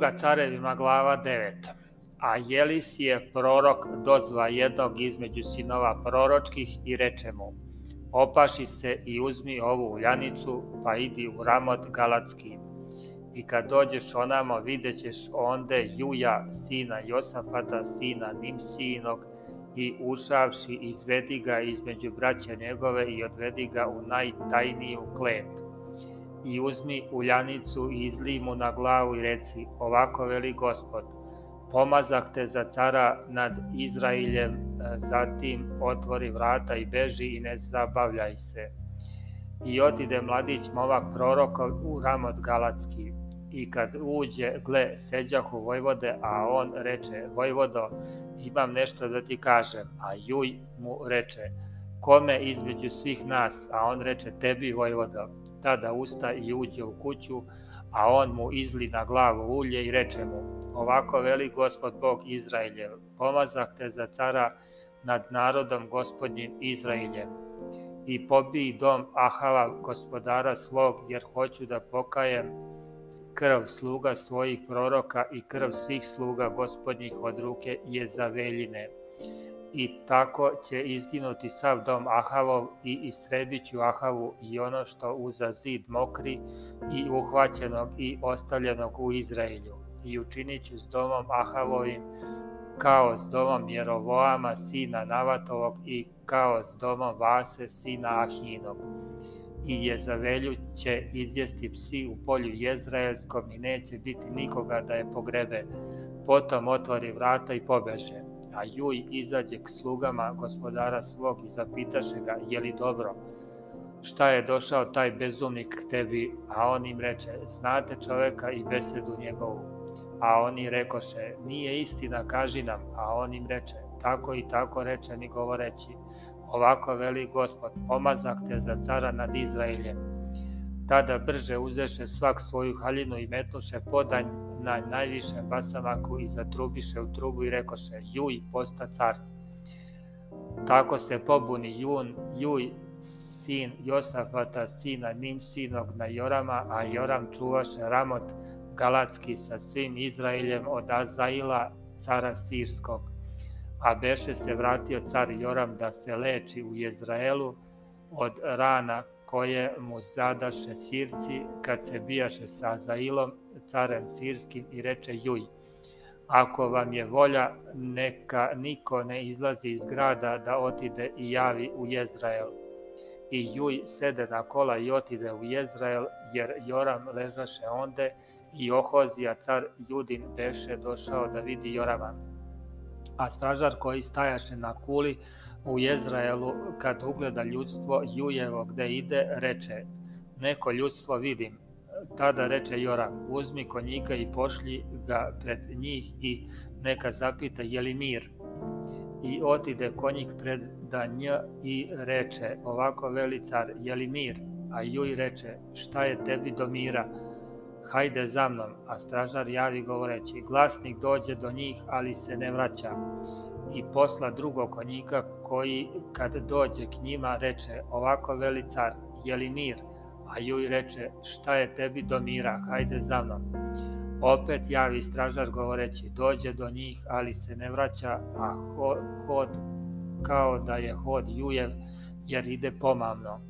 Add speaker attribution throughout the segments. Speaker 1: druga carevima glava 9. A Jelis je prorok dozva jednog između sinova proročkih i reče mu, opaši se i uzmi ovu uljanicu, pa idi u Ramot Galatski. I kad dođeš onamo, videćeš onde Juja, sina Josafata, sina Nimsijinog, i ušavši izvedi ga između braća njegove i odvedi ga u najtajniju klet i uzmi uljanicu i izlij mu na glavu i reci, ovako veli gospod, pomazah te za cara nad Izrailjem, e, zatim otvori vrata i beži i ne zabavljaj se. I otide mladić momak prorokov u Ramot Galatski. I kad uđe, gle, seđahu Vojvode, a on reče, Vojvodo, imam nešto da ti kažem, a Juj mu reče, kome između svih nas, a on reče, tebi Vojvodo. Tada usta i uđe u kuću, a on mu izli na glavu ulje i reče mu, ovako veli gospod Bog Izraelje, pomazah te za cara nad narodom gospodnjim Izraeljem i pobij dom Ahava gospodara svog, jer hoću da pokajem krv sluga svojih proroka i krv svih sluga gospodnjih od ruke Jezaveljine. I tako će izginuti sav dom Ahavov i istrebiću Ahavu i ono što uza zid mokri i uhvaćenog i ostavljenog u Izraelju. I učinit ću s domom Ahavovim kao s domom Jerovoama sina Navatovog i kao s domom Vase sina Ahinog. I Jezavelju će izjesti psi u polju Jezraelskom i neće biti nikoga da je pogrebe. Potom otvori vrata i pobeže a Juj izađe k slugama gospodara svog i zapitaše ga, je li dobro? Šta je došao taj bezumnik k tebi? A on im reče, znate čoveka i besedu njegovu. A oni rekoše, nije istina, kaži nam. A on im reče, tako i tako reče mi govoreći, ovako veli gospod, pomazak te za cara nad Izraeljem. Tada brže uzeše svak svoju haljinu i metnuše podanj na najvišem basamaku i zatrubiše u trubu i rekoše Juj posta car. Tako se pobuni Jun, Juj, sin Josafata, sina Nim sinog na Jorama, a Joram čuvaše Ramot Galatski sa svim Izraeljem od Azaila, cara Sirskog. A beše se vratio car Joram da se leči u Jezraelu od rana koje mu zadaše Sirci kad se bijaše sa Zailom, carem sirskim, i reče Juj, ako vam je volja, neka niko ne izlazi iz grada da otide i javi u Jezrael. I Juj sede na kola i otide u Jezrael, jer Joram ležaše onde i Ohozija car Judin beše došao da vidi Jorama. A stražar koji stajaše na kuli, u Jezraelu kad ugleda ljudstvo Jujevo gde ide, reče, neko ljudstvo vidim. Tada reče Joram, uzmi konjika i pošlji ga pred njih i neka zapita je li mir. I otide konjik pred Danja i reče, ovako veli car, je li mir? A Juj reče, šta je tebi do mira? hajde za mnom, a stražar javi govoreći, glasnik dođe do njih, ali se ne vraća i posla drugog konjika koji kad dođe k njima reče ovako veli car je li mir a juj reče šta je tebi do mira hajde za mnom opet javi stražar govoreći dođe do njih ali se ne vraća a hod kao da je hod jujev jer ide pomamno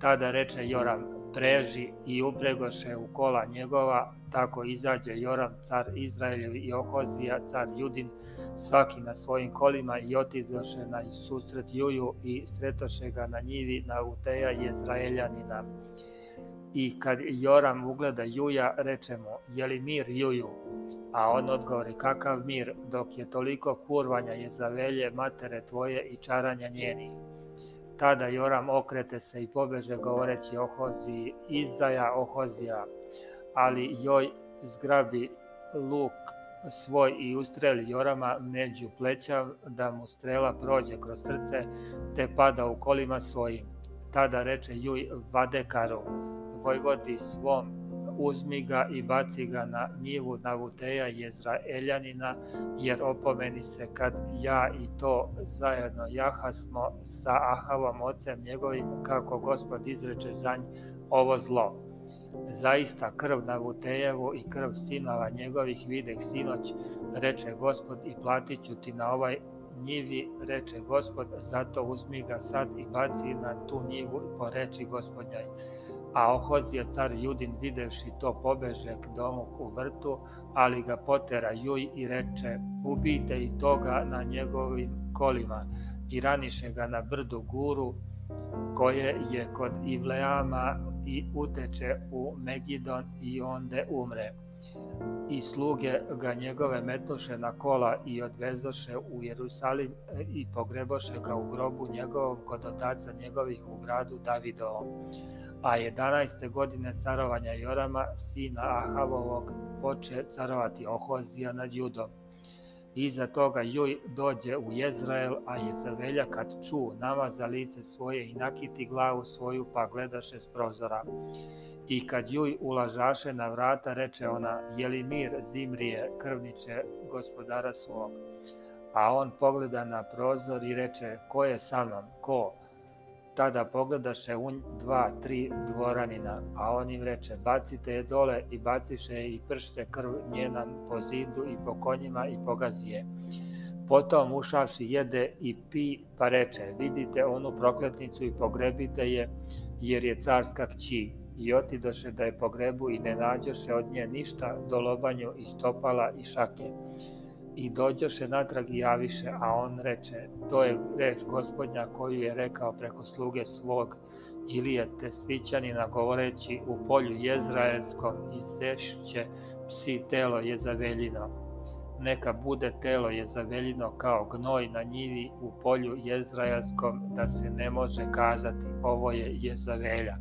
Speaker 1: tada reče Joram preži i upregoše u kola njegova, tako izađe Joram car Izraeljev i Ohozija car Judin, svaki na svojim kolima i otizoše na susret Juju i sretoše ga na njivi na Uteja Izraeljanina. I kad Joram ugleda Juja, reče mu, je li mir Juju? A on odgovori, kakav mir, dok je toliko kurvanja je za velje matere tvoje i čaranja njenih. Tada Joram okrete se i pobeže govoreći Ohoziji, izdaja Ohozija, ali joj zgrabi luk svoj i ustreli Jorama među pleća da mu strela prođe kroz srce te pada u kolima svojim. Tada reče Juj Vadekaru, vojvodi svom uzmi ga i baci ga na njivu Navuteja Jezraeljanina, jer opomeni se kad ja i to zajedno jahasmo sa Ahavom ocem njegovim, kako gospod izreče za nj ovo zlo. Zaista krv Navutejevu i krv sinova njegovih videh sinoć, reče gospod i platit ću ti na ovaj njivi, reče gospod, zato uzmi ga sad i baci na tu njivu po reči gospodnjoj a ohozio car Judin videvši to pobeže k domu ku vrtu, ali ga potera Juj i reče, ubijte i toga na njegovim kolima i raniše ga na brdu Guru, koje je kod Ivleama i uteče u Megidon i onde umre. I sluge ga njegove metnuše na kola i odvezoše u Jerusalim e, i pogreboše ga u grobu njegovom kod otaca njegovih u gradu Davidovom a 11. godine carovanja Jorama, sina Ahavovog, poče carovati Ohozija nad Judom. Iza toga Juj dođe u Jezrael, a Jezabelja kad ču namaza lice svoje i nakiti glavu svoju, pa gledaše s prozora. I kad Juj ulažaše na vrata, reče ona, je li mir zimrije, krvniče gospodara svog? A on pogleda na prozor i reče, ko je sa mnom, ko? tada pogledaše u dva, tri dvoranina, a on im reče, bacite je dole i baciše je i pršte krv njena po zidu i po konjima i pogazi je. Potom ušavši jede i pi, pa reče, vidite onu prokletnicu i pogrebite je, jer je carska kći. I otidoše da je pogrebu i ne nađoše od nje ništa do lobanju i stopala i šake. I dođoše natrag i javiše, a on reče, to je reč gospodnja koju je rekao preko sluge svog Ilije Tesvićanina govoreći u polju jezraelskom izešće psi telo jezaveljino neka bude telo jezaveljino kao gnoj na njivi u polju jezraelskom da se ne može kazati ovo je jezavelja.